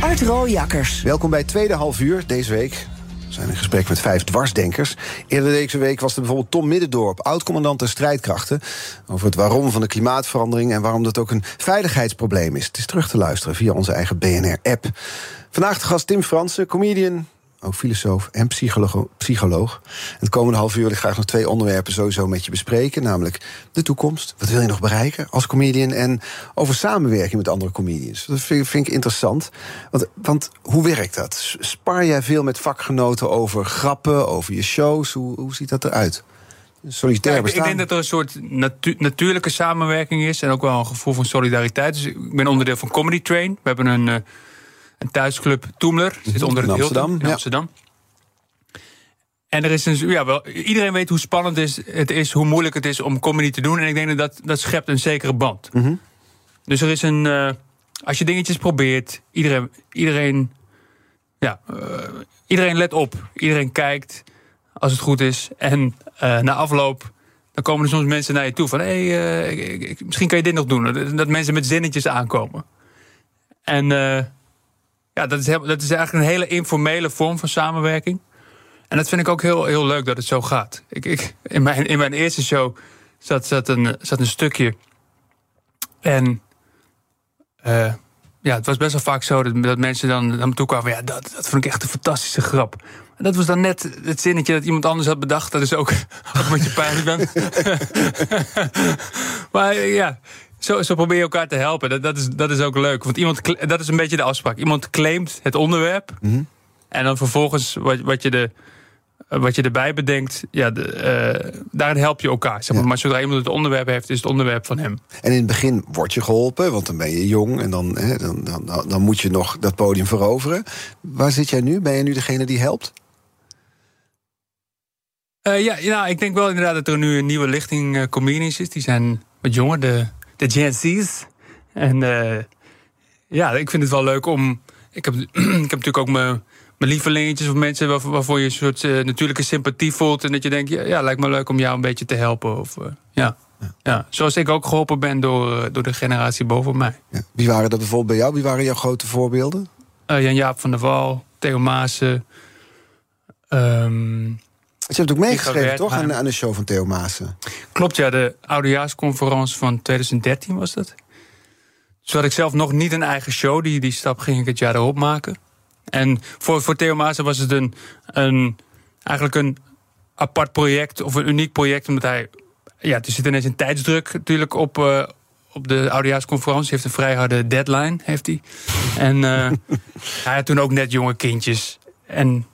Speaker 1: Art Rooijakkers.
Speaker 2: Welkom bij het tweede half uur deze week zijn in gesprek met vijf dwarsdenkers. Eerder deze week was er bijvoorbeeld Tom Middendorp, oud-commandant der strijdkrachten, over het waarom van de klimaatverandering en waarom dat ook een veiligheidsprobleem is. Het is terug te luisteren via onze eigen BNR-app. Vandaag de gast Tim Fransen, comedian, ook filosoof en psycholoog. psycholoog. Het komende half uur wil ik graag nog twee onderwerpen sowieso met je bespreken. Namelijk de toekomst. Wat wil je nog bereiken als comedian? En over samenwerking met andere comedians. Dat vind, vind ik interessant. Want, want, hoe werkt dat? Spar jij veel met vakgenoten over grappen, over je shows? Hoe, hoe ziet dat eruit?
Speaker 3: Solitair ja, ik, denk dat er een soort natuurlijke samenwerking is. En ook wel een gevoel van solidariteit. Dus ik ben onderdeel van Comedy Train. We hebben een... Uh, een thuisclub Toemler. Zit mhm. onder het Amsterdam, in Amsterdam. En er is een, ja, wel, iedereen weet hoe spannend is, het is, hoe moeilijk het is om comedy te doen. En ik denk dat dat, dat schept een zekere band. Mm Dus er is een. Uh, als je dingetjes probeert, iedereen. iedereen ja, uh, iedereen let op. Iedereen kijkt als het goed is. En uh, na afloop dan komen er soms mensen naar je toe van... hé, hey, misschien kan je dit nog doen. Dat mensen met zinnetjes aankomen. En ja, dat is, dat is eigenlijk een hele informele vorm van samenwerking. En dat vind ik ook heel, heel leuk dat het zo gaat. Ik, ik, in, mijn, in mijn eerste show zat, zat, een, zat een stukje. En uh, ja, het was best wel vaak zo dat, dat mensen dan naar me toe kwamen. Ja, dat, dat vond ik echt een fantastische grap. En dat was dan net het zinnetje dat iemand anders had bedacht. Dat is ook, ook met je pijnlijk ben. maar ja, zo, zo probeer je elkaar te helpen. Dat, dat, is, dat is ook leuk. Want iemand, dat is een beetje de afspraak. Iemand claimt het onderwerp. Mm -hmm. En dan vervolgens wat, wat je de wat je erbij bedenkt, ja, de, uh, daarin help je elkaar. Zeg maar. maar zodra iemand het onderwerp heeft, is het onderwerp van hem.
Speaker 2: En in het begin word je geholpen, want dan ben je jong en dan, hè, dan, dan, dan moet je nog dat podium veroveren. Waar zit jij nu? Ben je nu degene die helpt?
Speaker 3: Uh, ja, nou, ik denk wel inderdaad dat er nu een nieuwe lichting uh, comedians is. Die zijn wat jonger, de, de Z's. En ja, ik vind het wel leuk om. Ik heb, ik heb natuurlijk ook mijn mijn lievelingetjes of mensen waarvoor, je een soort uh, natuurlijke sympathie voelt. En dat je denkt, ja, ja, lijkt me leuk om jou een beetje te helpen. Of, uh, ja. Ja. ja. zoals ik ook geholpen ben door, door de generatie boven mij.
Speaker 2: Ja. Wie waren dat bijvoorbeeld bij jou? Wie waren jouw grote voorbeelden?
Speaker 3: Jan-Jaap van der Wal, Theo Maassen. Um,
Speaker 2: je hebt ook meegeschreven, toch? Aan, aan de show van Theo Maassen.
Speaker 3: Klopt, ja. De oudejaarsconferentie van 2013 was dat. Dus had ik zelf nog niet een eigen show. Die, die stap ging ik het jaar erop maken. En voor, voor Theo Maassen was het een, een, eigenlijk een apart project of een uniek project, omdat hij. Ja, er zit ineens een tijdsdruk natuurlijk op, uh, op de oudejaarsconferentie. Heeft een vrij harde deadline, heeft hij. En uh, hij had toen ook net jonge kindjes. En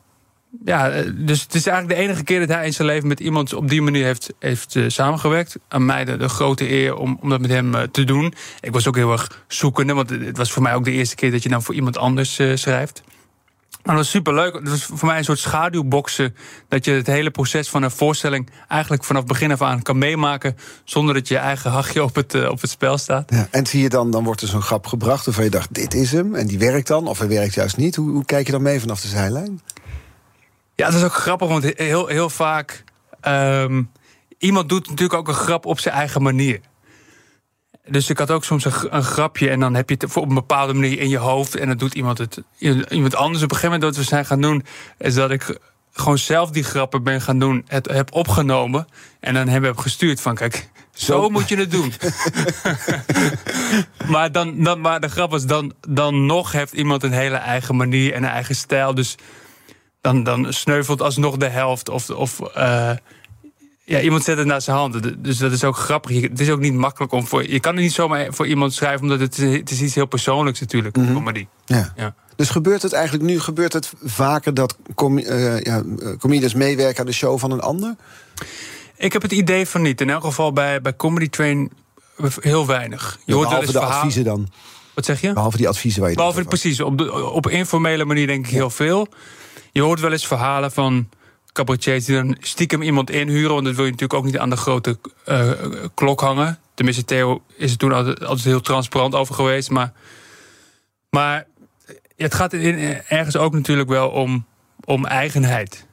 Speaker 3: ja, eh, dus het is eigenlijk de enige keer dat hij in zijn leven met iemand op die manier heeft, heeft uh, samengewerkt. Aan mij de, grote eer om, om dat met hem uh, te doen. Ik was ook heel erg zoekende, want het was voor mij ook de eerste keer dat je dan voor iemand anders schrijft. Maar dat was superleuk. Het was voor mij een soort schaduwboksen. Dat je het hele proces van een voorstelling eigenlijk vanaf begin af aan kan meemaken. Zonder dat je eigen hachje op het, op het spel staat.
Speaker 2: Ja, en zie je dan, dan wordt er zo'n grap gebracht waarvan je dacht: dit is hem. En die werkt dan, of hij werkt juist niet. Hoe, hoe kijk je dan mee vanaf de zijlijn?
Speaker 3: Ja, dat is ook grappig, want heel, heel vaak. Um, iemand doet natuurlijk ook een grap op zijn eigen manier. Dus ik had ook soms een, een, grapje en dan heb je het op een bepaalde manier in je hoofd. En dan doet iemand het. Iemand anders op een gegeven moment dat we zijn gaan doen, is dat ik gewoon zelf die grappen ben gaan doen, het heb opgenomen. En dan hebben we gestuurd van kijk, zo, moet je het doen. maar, dan, dan, maar de grap is, dan, dan nog heeft iemand een hele eigen manier en een eigen stijl. Dus dan, dan sneuvelt alsnog de helft. Of, of uh, ja, iemand zet het naar zijn hand. Dus dat is ook grappig. Het is ook niet makkelijk om voor. Je kan het niet zomaar voor iemand schrijven, omdat het, het is iets heel persoonlijks natuurlijk. Mm -hmm. Comedy.
Speaker 2: Ja. ja. Dus gebeurt het eigenlijk nu gebeurt het vaker dat com uh, ja, comedians meewerken aan de show van een ander?
Speaker 3: Ik heb het idee van niet. In elk geval bij, bij Comedy Train heel weinig.
Speaker 2: Je hoort wel eens de verhaal... adviezen dan.
Speaker 3: Wat zeg je?
Speaker 2: Behalve die adviezen waar je
Speaker 3: Behalve precies. Op, de, op informele manier denk ik heel veel. Je hoort wel eens verhalen van cabaretiers die dan stiekem iemand inhuren. Want dat wil je natuurlijk ook niet aan de grote uh, klok hangen. Tenminste, Theo is er toen altijd, altijd, heel transparant over geweest. Maar, maar het gaat in, ergens ook natuurlijk wel om, om eigenheid.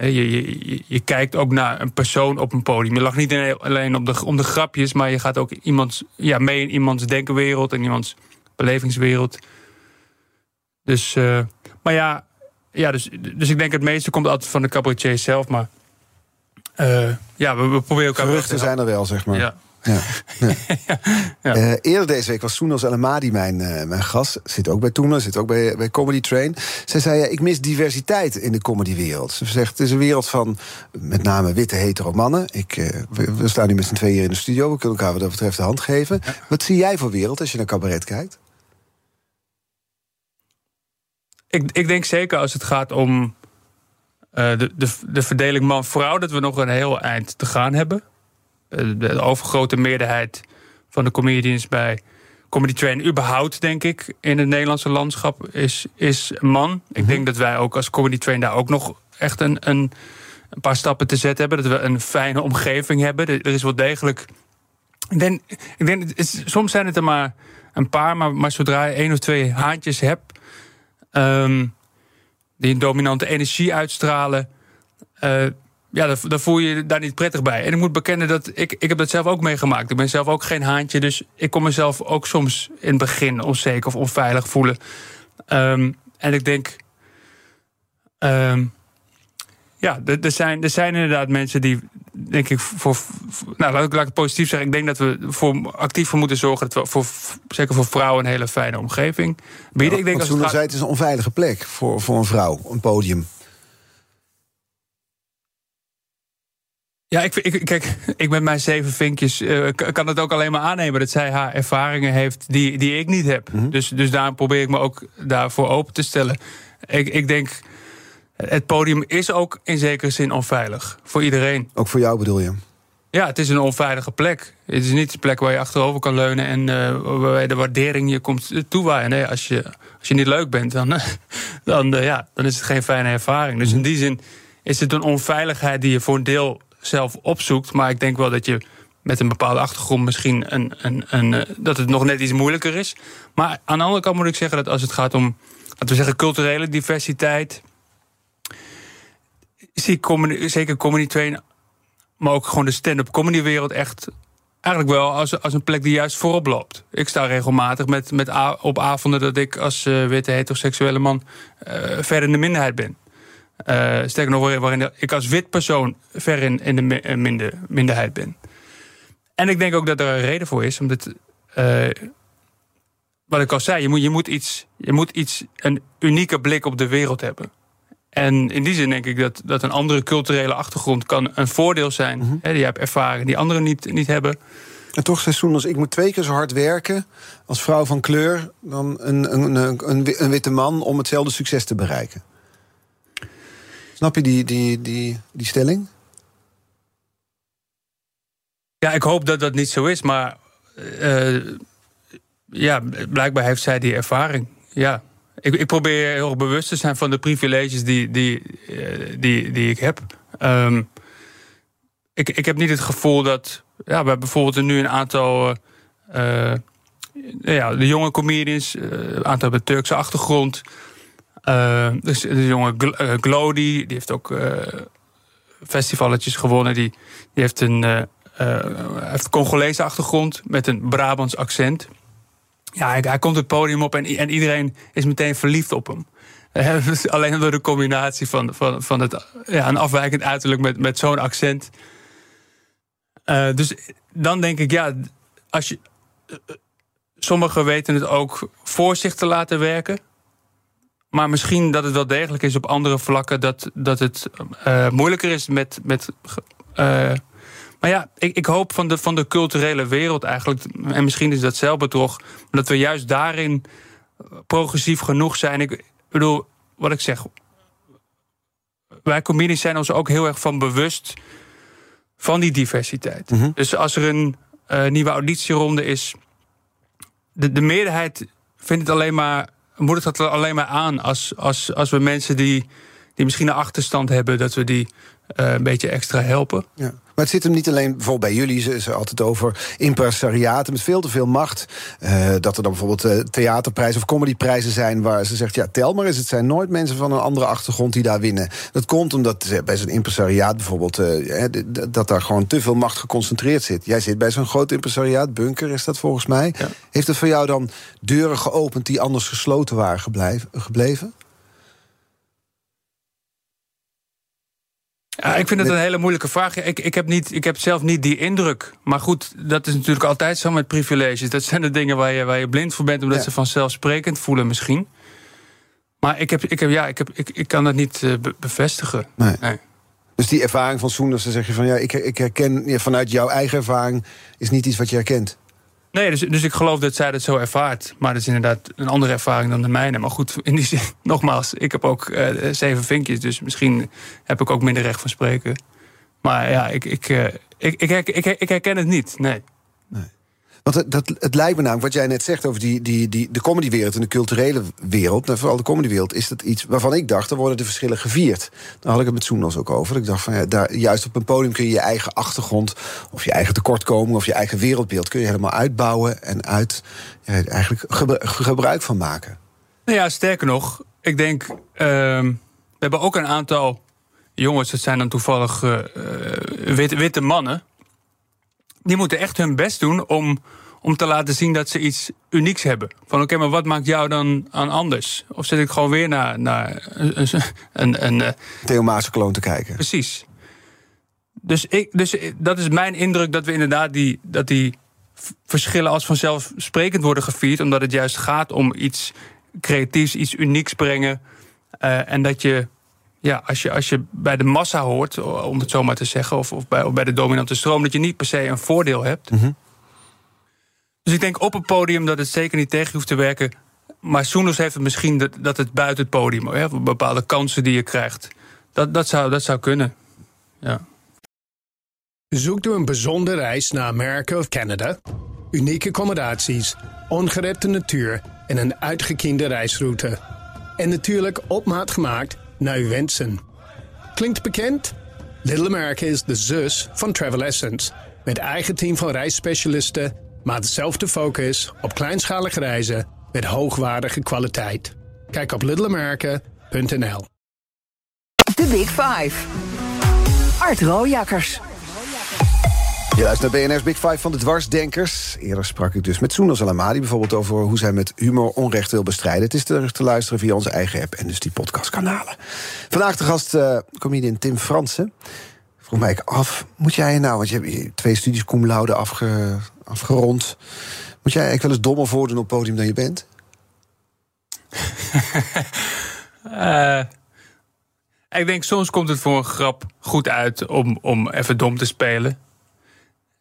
Speaker 3: Je, je, je, kijkt ook naar een persoon op een podium. Je lacht niet alleen de, om de grapjes, maar je gaat ook iemand, ja, mee in iemands denkenwereld en iemands belevingswereld. Dus, uh, maar ja, ja, dus, dus ik denk het meeste komt altijd van de cabaretier zelf. Maar uh, ja, we, we proberen elkaar...
Speaker 2: Geruchten zijn er wel, zeg maar. Ja. Ja. ja. ja. Uh, eerder deze week was Soenos El Amadi mijn, uh, mijn gast. Zit ook bij Toena, zit ook bij, bij Comedy Train. Zij zei, ja, ik mis diversiteit in de comedywereld. Ze zegt, het is een wereld van met name witte hetero mannen. Ik, uh, we, we, staan nu met z'n tweeën hier in de studio. We kunnen elkaar wat dat betreft de hand geven. Wat zie jij voor wereld als je naar cabaret kijkt?
Speaker 3: Ik, ik denk zeker als het gaat om uh, de, de, de verdeling man-vrouw, dat we nog een heel eind te gaan hebben. Uh, de overgrote meerderheid van de comedians bij Comedy Train, überhaupt denk ik, in het Nederlandse landschap, is, is man. Ik mhm. denk dat wij ook als Comedy Train daar ook nog echt een, een, een paar stappen te zetten hebben. Dat we een fijne omgeving hebben. Er, er is wel degelijk. Ik denk, ik denk soms zijn het er maar een paar, maar, maar zodra je één of twee haantjes hebt um, die een dominante energie uitstralen. Uh, ja, dan, dan voel je je daar niet prettig bij. En ik moet bekennen dat ik, ik heb dat zelf ook meegemaakt. Ik ben zelf ook geen haantje, dus ik kon mezelf ook soms in het begin onzeker of onveilig voelen. Ehm, en ik denk, ehm, ja, er, er zijn, er zijn inderdaad mensen die, denk ik, voor, nou laat ik, laat ik het positief zeggen. Ik denk dat we voor, actief voor moeten zorgen dat we voor, zeker voor vrouwen een hele fijne omgeving bieden. ik denk als het gaat-
Speaker 2: het is een onveilige plek voor, voor een vrouw, een podium.
Speaker 3: Ja, ik, ik, kijk, ik met mijn zeven vinkjes eh, kan het ook alleen maar aannemen dat zij haar ervaringen heeft die, die ik niet heb. dus, dus daarom probeer ik me ook daarvoor open te stellen. Ik, ik denk, het podium is ook in zekere zin onveilig voor iedereen.
Speaker 2: Ook voor jou bedoel je?
Speaker 3: Ja, het is een onveilige plek. Het is niet een plek waar je achterover kan leunen en eh, waar de waardering je komt toewaaien. Nee, als je, als je niet leuk bent, dan, dan, eh, ja, dan is het geen fijne ervaring. Dus in die zin is het een onveiligheid die je voor een deel zelf opzoekt. Maar ik denk wel dat je met een bepaalde achtergrond misschien een, een, een, eh, dat het nog net iets moeilijker is. Maar aan de andere kant moet ik zeggen dat als het gaat om, laten we zeggen, culturele diversiteit. Zie comedy- zeker Comedy Train maar ook gewoon de stand-up comedy wereld echt eigenlijk wel als, als een plek die juist voorop loopt. Ik sta regelmatig met, met op avonden dat ik als eh, witte heteroseksuele man eh, ver in de minderheid ben. Eh, sterker nog, waarin- ik als wit persoon ver in, in de mi- minder, minderheid ben. En ik denk ook dat er een reden voor is, omdat. wat ik al zei, je moet, je, moet iets, je moet iets, een unieke blik op de wereld hebben. En in die zin denk ik dat, dat een andere culturele achtergrond kan een voordeel zijn. Hè, die hebt ervaring die anderen niet, niet hebben.
Speaker 2: En toch zei Soenels, ik moet twee keer zo hard werken als vrouw van kleur dan een, een, een, een witte man om hetzelfde succes te bereiken. Snap je die, die, die, die stelling?
Speaker 3: Ja, ik hoop dat dat niet zo is, maar eh, ja, blijkbaar heeft zij die ervaring. Ja. Ik, ik probeer heel bewust te zijn van de privileges die, die, eh, die, die ik heb. Ehm, ik, ik heb niet het gevoel dat. Ja, we hebben bijvoorbeeld nu een aantal. eh, eh, ja, de jonge comedians, een aantal hebben Turkse achtergrond. Eh, dus de jonge Gl- Glody, die heeft ook eh festivaletjes gewonnen. Die, die heeft een. heeft Congolese achtergrond met een Brabants accent. Ja, hij, komt het podium op en, en iedereen is meteen verliefd op hem. Eh, alleen door de combinatie van, van, van het, ja, een afwijkend uiterlijk met, met zo'n accent. Eh, dus dan denk ik, ja, als je. eh, sommigen weten het ook voor zich te laten werken. Maar misschien dat het wel degelijk is op andere vlakken dat, dat het moeilijker is met. met maar ja, ik, ik hoop van de, van de culturele wereld eigenlijk, en misschien is dat zelfbedrog, dat we juist daarin progressief genoeg zijn. Ik bedoel, wat ik zeg, wij comedians zijn ons ook heel erg van bewust van die diversiteit. Dus als er een eh, nieuwe auditieronde is, de, de meerderheid vindt het alleen maar, moedigt dat alleen maar aan als, als, als we mensen die, die misschien een achterstand hebben, dat we die eh, een beetje extra helpen.
Speaker 2: Ja. Maar het zit hem niet alleen bijvoorbeeld bij jullie. Ze is altijd over impresariaten met veel te veel macht. Eh, dat er dan bijvoorbeeld eh, theaterprijzen of comedyprijzen zijn... waar ze zegt, ja, tel maar eens, het zijn nooit mensen van een andere achtergrond die daar winnen. Dat komt omdat eh, bij zo'n impresariaat bijvoorbeeld... dat daar gewoon te veel macht geconcentreerd zit. Jij zit bij zo'n groot impresariaat, Bunker is dat volgens mij.
Speaker 3: Ja.
Speaker 2: Heeft het voor jou dan deuren geopend die anders gesloten waren gebleven?
Speaker 3: Ja, ik vind het een hele moeilijke vraag. Ik, ik, heb niet, ik heb zelf niet die indruk. Maar goed, dat is natuurlijk altijd zo met privileges. Dat zijn de dingen waar je, waar je blind voor bent, omdat
Speaker 2: Ja.
Speaker 3: ze vanzelfsprekend voelen misschien. Maar ik, heb, ik, heb, ja, ik, heb, ik, ik kan dat niet eh, be- bevestigen.
Speaker 2: Nee.
Speaker 3: Nee.
Speaker 2: Dus die ervaring van Soenders, dan zeg je van... ja, ik, ik herken ja, vanuit jouw eigen ervaring... is niet iets wat je herkent.
Speaker 3: Nee, dus, dus ik geloof dat zij dat zo ervaart. Maar dat is inderdaad een andere ervaring dan de mijne. Maar goed, in die zin, nogmaals, ik heb ook eh, zeven vinkjes. Dus misschien heb ik ook minder recht van spreken. Maar ja, ik, ik, eh, ik, ik, ik herken het niet. Nee.
Speaker 2: Want het, lijkt me namelijk, wat jij net zegt over die, die, die, de comedywereld en de culturele wereld, nou, vooral de comedywereld, is dat iets waarvan ik dacht, er worden de verschillen gevierd. Daar had ik het met Soenos ook over. Ik dacht van ja, daar, juist op een podium kun je je eigen achtergrond, of je eigen tekortkoming, of je eigen wereldbeeld, kun je helemaal uitbouwen en uit ja, eigenlijk gebru- gebruik van maken.
Speaker 3: Nou ja, sterker nog, ik denk, ehm, we hebben ook een aantal jongens, dat zijn dan toevallig uh, witte, witte mannen. Die moeten echt hun best doen om, om te laten zien dat ze iets unieks hebben. Van oké, maar wat maakt jou dan aan anders? Of zit ik gewoon weer naar, naar een, een, een, een
Speaker 2: Theo kloon te kijken?
Speaker 3: Precies. Dus, ik, dus dat is mijn indruk dat we inderdaad die, dat die verschillen als vanzelfsprekend worden gevierd. Omdat het juist gaat om iets creatiefs, iets unieks brengen. Uh, en dat je, ja, als je, als je bij de massa hoort, om het zo maar te zeggen, of, of, bij, of bij de dominante stroom, dat je niet per se een voordeel hebt. Mm -hmm. Dus ik denk op het podium dat het zeker niet tegen hoeft te werken. Maar Soeners heeft het misschien dat, dat het buiten het podium, hè, bepaalde kansen die je krijgt. Dat, dat, zou, dat zou kunnen. Ja.
Speaker 5: Zoekt u een bijzondere reis naar Amerika of Canada? Unieke accommodaties, ongerepte natuur en een uitgekiende reisroute. En natuurlijk op maat gemaakt uw wensen. Klinkt bekend? Little America is de zus van Travel Essence. Met eigen team van reisspecialisten, maar dezelfde focus op kleinschalige reizen met hoogwaardige kwaliteit. Kijk op littleamerica.nl.
Speaker 1: De Big Five. Art Rooijakkers.
Speaker 2: Je luistert naar BNR's Big Five van de dwarsdenkers. Eerder sprak ik dus met Soenal Salamadi bijvoorbeeld over hoe zij met humor onrecht wil bestrijden. Het is terug te luisteren via onze eigen app en dus die podcastkanalen. Vandaag de gast uh, comedian Tim Fransen. Vroeg mij af, moet jij nou, want je hebt twee studies cum laude afge, afgerond. Moet jij eigenlijk wel eens dommer voordoen op podium dan je bent?
Speaker 3: uh, ik denk soms komt het voor een grap goed uit om, om even dom te spelen.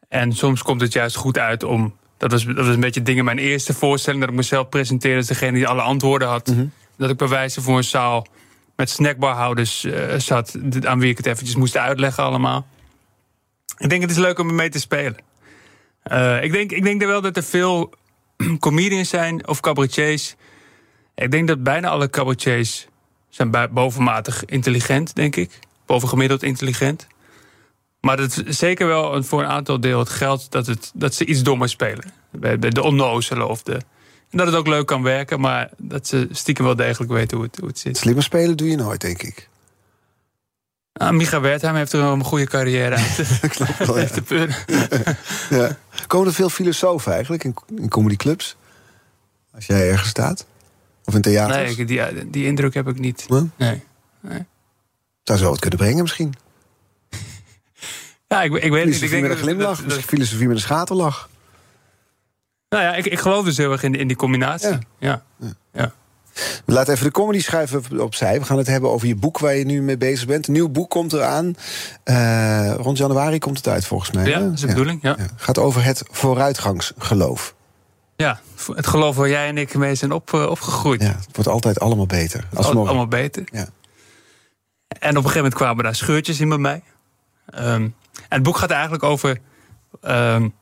Speaker 3: En soms komt het juist goed uit om. Dat was, dat was een beetje dingen. Mijn eerste voorstelling dat ik mezelf presenteerde als degene die alle antwoorden had. Mhm. Dat ik bij wijze voor een zaal met snackbarhouders uh, zat. Aan wie ik het eventjes moest uitleggen allemaal. Ik denk het is leuk om ermee te spelen. Uh, ik, denk, ik denk wel dat er veel comedians zijn of cabaretiers. Ik denk dat bijna alle cabaretiers zijn bovenmatig intelligent, denk ik. Bovengemiddeld intelligent. Maar het is zeker wel voor een aantal deel het geld dat, het, dat ze iets dommer spelen. Bij, bij de onnozelen of de. En dat het ook leuk kan werken, maar dat ze stiekem wel degelijk weten hoe het, hoe het zit.
Speaker 2: Slimmer spelen doe je nooit, denk ik.
Speaker 3: Ah, Micha Wertheim heeft er wel een goede carrière uit.
Speaker 2: Klopt wel, ja. ja. Komen er veel filosofen eigenlijk in, in comedyclubs? Als jij ergens staat? Of in theater?
Speaker 3: Nee, die, die indruk heb ik niet. Nee. nee.
Speaker 2: Zou zo wat kunnen brengen misschien?
Speaker 3: Ja, ik, ik weet
Speaker 2: niet. Ik denk met een glimlach, dat, filosofie met een schaterlach.
Speaker 3: Nou ja, ik, ik geloof dus heel erg in, in die combinatie. Ja. ja. ja.
Speaker 2: We laten even de comedy schrijven opzij. We gaan het hebben over je boek waar je nu mee bezig bent. Een nieuw boek komt eraan. Uh, rond januari komt het uit volgens mij.
Speaker 3: Ja, dat is de bedoeling. Ja.
Speaker 2: Gaat over het vooruitgangsgeloof.
Speaker 3: Ja, het geloof waar jij en ik mee zijn op, uh, opgegroeid.
Speaker 2: Ja, het wordt altijd allemaal beter.
Speaker 3: Als allemaal beter. Ja. En op een gegeven moment kwamen daar scheurtjes in bij mij. Um, en het boek gaat eigenlijk over. Um,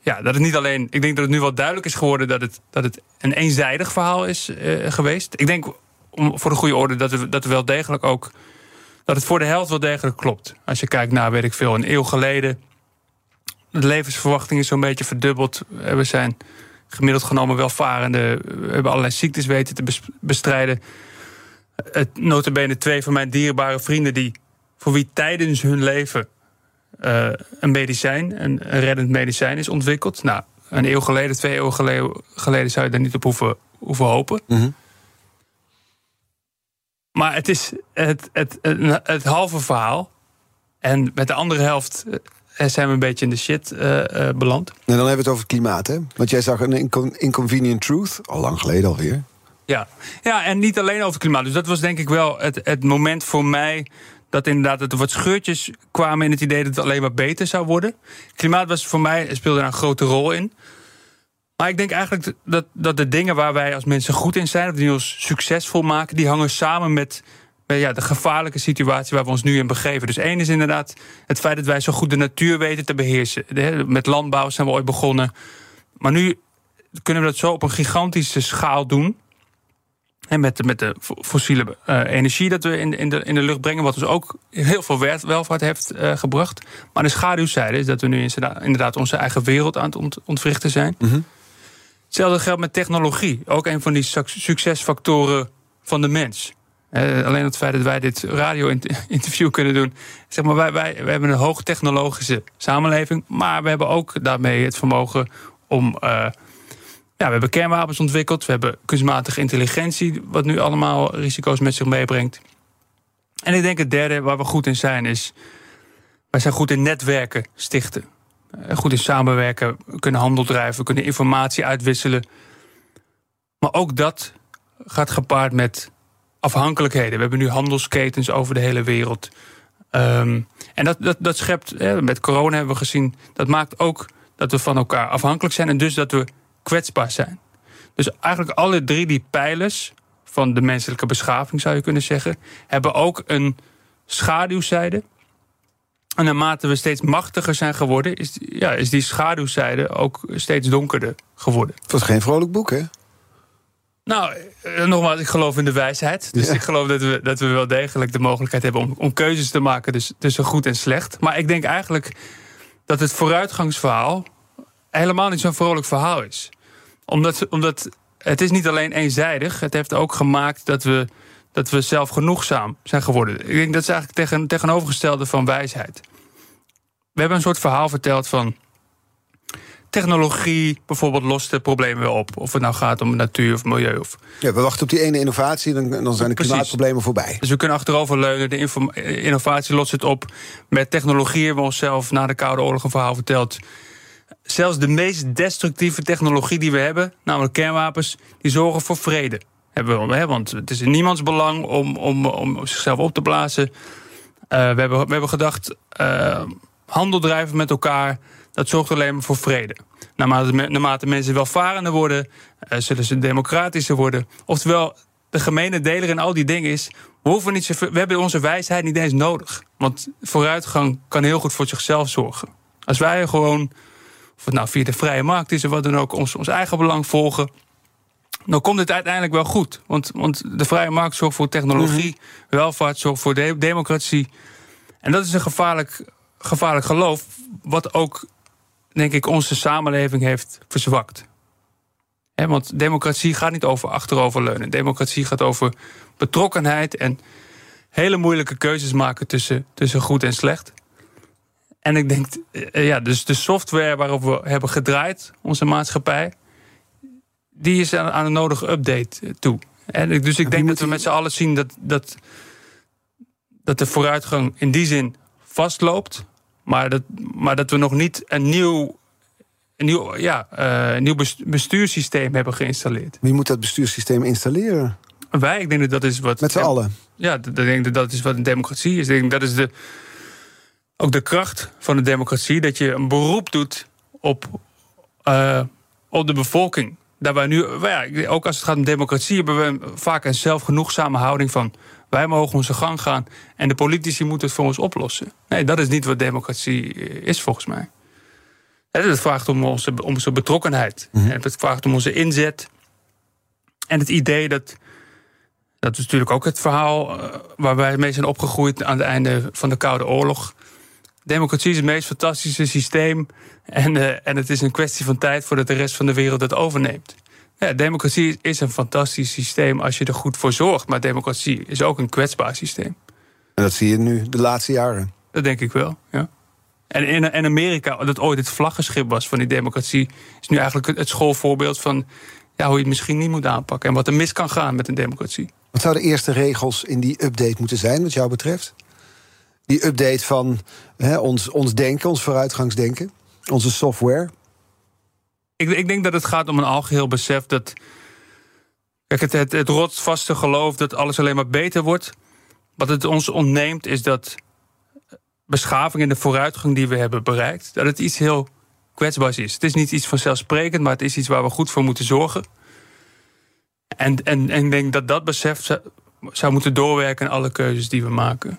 Speaker 3: ja, dat het niet alleen. Ik denk dat het nu wel duidelijk is geworden dat het, dat het een eenzijdig verhaal is uh, geweest. Ik denk om, voor de goede orde dat het, dat het wel degelijk ook. Dat het voor de helft wel degelijk klopt. Als je kijkt naar, weet ik veel, een eeuw geleden. De levensverwachting is zo'n beetje verdubbeld. We zijn gemiddeld genomen welvarende. We hebben allerlei ziektes weten te bestrijden. Het notabene twee van mijn dierbare vrienden die voor wie tijdens hun leven uh, een medicijn, een, reddend medicijn is ontwikkeld. Nou, een eeuw geleden, twee eeuwen geleden, geleden zou je daar niet op hoeven, hoeven hopen. Mm Maar het is het, het, het, het, halve verhaal. En met de andere helft eh, zijn we een beetje in de shit uh, uh, beland.
Speaker 2: En dan hebben we het over het klimaat, hè? Want jij zag een inconvenient truth, al lang geleden alweer.
Speaker 3: Ja. ja, en niet alleen over het klimaat. Dus dat was denk ik wel het, het moment voor mij dat inderdaad er wat scheurtjes kwamen in het idee dat het alleen maar beter zou worden. Klimaat was voor mij speelde daar een grote rol in. Maar ik denk eigenlijk dat, dat de dingen waar wij als mensen goed in zijn, of die ons succesvol maken, die hangen samen met, met ja, de gevaarlijke situatie waar we ons nu in begeven. Dus één is inderdaad het feit dat wij zo goed de natuur weten te beheersen. Met landbouw zijn we ooit begonnen. Maar nu kunnen we dat zo op een gigantische schaal doen. En met, met de fossiele uh, energie dat we in, in, de, in de lucht brengen, wat dus ook heel veel welvaart heeft uh, gebracht. Maar de schaduwzijde is dat we nu inderdaad onze eigen wereld aan het ontwrichten zijn. Mm -hmm. Hetzelfde geldt met technologie. Ook een van die succesfactoren van de mens. alleen het feit dat wij dit radio-interview kunnen doen. Zeg maar, wij, wij, wij hebben een hoogtechnologische samenleving. Maar we hebben ook daarmee het vermogen om. Ja, we hebben kernwapens ontwikkeld. We hebben kunstmatige intelligentie, wat nu allemaal risico's met zich meebrengt. En ik denk het derde waar we goed in zijn is. Wij zijn goed in netwerken stichten. Eh, goed in samenwerken, we kunnen handel drijven, kunnen informatie uitwisselen. Maar ook dat gaat gepaard met afhankelijkheden. We hebben nu handelsketens over de hele wereld. Ehm, en dat, dat, dat schept, met corona hebben we gezien, dat maakt ook dat we van elkaar afhankelijk zijn en dus dat we kwetsbaar zijn. Dus eigenlijk alle drie die pijlers van de menselijke beschaving, zou je kunnen zeggen, hebben ook een schaduwzijde. En naarmate we steeds machtiger zijn geworden, is, ja, is die schaduwzijde ook steeds donkerder geworden.
Speaker 2: Het was geen vrolijk boek, hè?
Speaker 3: Nou, eh, nogmaals, ik geloof in de wijsheid. Dus ik geloof dat we, dat we wel degelijk de mogelijkheid hebben om, om keuzes te maken dus, tussen goed en slecht. Maar ik denk eigenlijk dat het vooruitgangsverhaal helemaal niet zo'n vrolijk verhaal is. Omdat, omdat het is niet alleen eenzijdig. Het heeft ook gemaakt dat we, dat we zelfgenoegzaam zijn geworden. Ik denk dat is eigenlijk tegen, tegenovergestelde van wijsheid. We hebben een soort verhaal verteld van technologie bijvoorbeeld lost de problemen wel op. Of het nou gaat om natuur of milieu. Of...
Speaker 2: Ja, we wachten op die ene innovatie en dan zijn de klimaatproblemen voorbij.
Speaker 3: Dus we kunnen achterover leunen. De innovatie lost het op. Met technologie hebben we onszelf na de Koude Oorlog een verhaal verteld. Zelfs de meest destructieve technologie die we hebben, namelijk kernwapens, die zorgen voor vrede. Hebben we, hè? Want het is in niemands belang om, om, om zichzelf op te blazen. Uh, we, hebben, we hebben gedacht, uh, handel drijven met elkaar dat zorgt alleen maar voor vrede. Naarmate, naarmate mensen welvarender worden, uh, zullen ze democratischer worden. Oftewel, de gemene deler in al die dingen is. We, hoeven niet zoveel, we hebben onze wijsheid niet eens nodig. Want vooruitgang kan heel goed voor zichzelf zorgen. Als wij gewoon, of het nou via de vrije markt is of wat dan ook, ons, ons eigen belang volgen. Dan komt het uiteindelijk wel goed. Want, want de vrije markt zorgt voor technologie, mhm. welvaart zorgt voor democratie. En dat is een gevaarlijk, gevaarlijk geloof, wat ook denk ik, onze samenleving heeft verzwakt. want democratie gaat niet over achteroverleunen. Democratie gaat over betrokkenheid en hele moeilijke keuzes maken tussen, tussen goed en slecht. En ik denk, eh, ja, dus de software waarop we hebben gedraaid, onze maatschappij, die is aan, aan een nodige update toe. En dus ik denk dat we met z'n allen zien dat, dat, dat de vooruitgang in die zin vastloopt. Maar dat, maar dat we nog niet een nieuw, een nieuw, ja, uh, nieuw bestuurssysteem hebben geïnstalleerd.
Speaker 2: Wie moet dat bestuurssysteem installeren?
Speaker 3: Wij, ik denk dat dat is wat.
Speaker 2: Met z'n allen?
Speaker 3: Ja, ik denk dat dat is wat een democratie is. Ik denk dat is de, ook de kracht van de democratie. Dat je een beroep doet op, uh, op de bevolking. Daarbij nu, ja, ook als het gaat om democratie, hebben we vaak een zelfgenoegzame houding van wij mogen onze gang gaan en de politici moeten het voor ons oplossen. Nee, dat is niet wat democratie eh, is volgens mij. Het vraagt om onze, om onze betrokkenheid. Mm Het vraagt om onze inzet. En het idee dat. Dat is natuurlijk ook het verhaal eh, waar wij mee zijn opgegroeid aan het einde van de Koude Oorlog. Democratie is het meest fantastische systeem. En, uh, en het is een kwestie van tijd voordat de rest van de wereld het overneemt. Ja, democratie is een fantastisch systeem als je er goed voor zorgt. Maar democratie is ook een kwetsbaar systeem.
Speaker 2: En dat zie je nu de laatste jaren.
Speaker 3: Dat denk ik wel, ja. En in, in Amerika, dat ooit het vlaggenschip was van die democratie, is nu eigenlijk het schoolvoorbeeld van ja, hoe je het misschien niet moet aanpakken. En wat er mis kan gaan met een democratie.
Speaker 2: Wat zouden de eerste regels in die update moeten zijn, wat jou betreft? Die update van hè, ons, ons denken, ons vooruitgangsdenken, onze software.
Speaker 3: Ik, ik denk dat het gaat om een algeheel besef dat. Kijk, het, het, het rotsvaste geloof dat alles alleen maar beter wordt. Wat het ons ontneemt is dat beschaving en de vooruitgang die we hebben bereikt, dat het iets heel kwetsbaars is. Het is niet iets vanzelfsprekend, maar het is iets waar we goed voor moeten zorgen. En, en, en ik denk dat dat besef zou, zou moeten doorwerken in alle keuzes die we maken.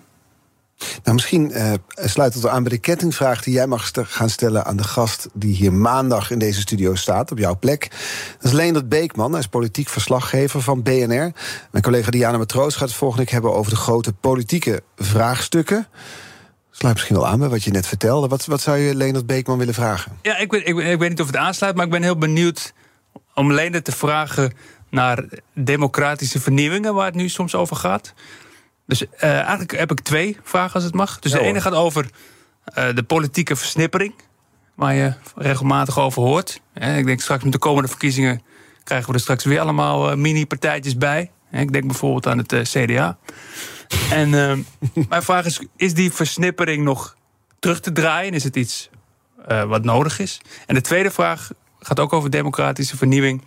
Speaker 2: Nou, misschien uh, sluit het aan bij de kettingvraag die jij mag gaan stellen aan de gast die hier maandag in deze studio staat, op jouw plek. Dat is Leendert Beekman, hij is politiek verslaggever van BNR. Mijn collega Diana Matroos gaat het volgende week hebben over de grote politieke vraagstukken. Sluit misschien wel aan bij wat je net vertelde. Wat, wat zou je Leendert Beekman willen vragen?
Speaker 3: Ja, ik, weet, ik, ik weet niet of het aansluit, maar ik ben heel benieuwd om Leendert te vragen naar democratische vernieuwingen, waar het nu soms over gaat. Dus eh, eigenlijk heb ik twee vragen als het mag. Dus
Speaker 2: Ja,
Speaker 3: de ene
Speaker 2: hoor.
Speaker 3: gaat over eh, de politieke versnippering, waar je regelmatig over hoort. Hè, ik denk straks met de komende verkiezingen krijgen we er straks weer allemaal eh, mini-partijtjes bij. Ik denk bijvoorbeeld aan het eh, CDA. En eh, mijn vraag is: is die versnippering nog terug te draaien? Is het iets eh, wat nodig is? En de tweede vraag gaat ook over democratische vernieuwing.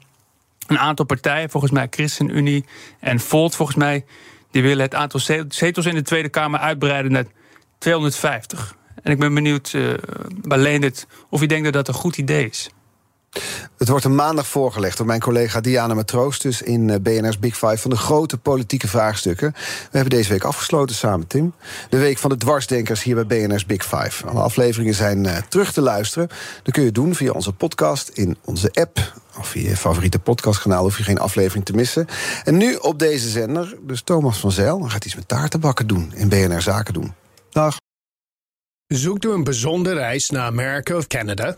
Speaker 3: Een aantal partijen, volgens mij ChristenUnie en Volt, volgens mij, die willen het aantal ze- zetels in de Tweede Kamer uitbreiden naar 250. En ik ben benieuwd uh, bij Leendert of u denkt dat dat een goed idee is.
Speaker 2: Het wordt een maandag voorgelegd door mijn collega Diana Matroos... dus in eh, BNR's Big Five van de grote politieke vraagstukken. We hebben deze week afgesloten samen, Tim. De week van de dwarsdenkers hier bij BNR's Big Five. Alle afleveringen zijn uh, terug te luisteren. Dat kun je doen via onze podcast, in onze app... of via je favoriete podcastkanaal, hoef je geen aflevering te missen. En nu op deze zender, dus Thomas van Zijl... gaat iets met taartenbakken doen in BNR Zaken doen. Dag.
Speaker 5: Zoekt u een bijzondere reis naar Amerika of Canada?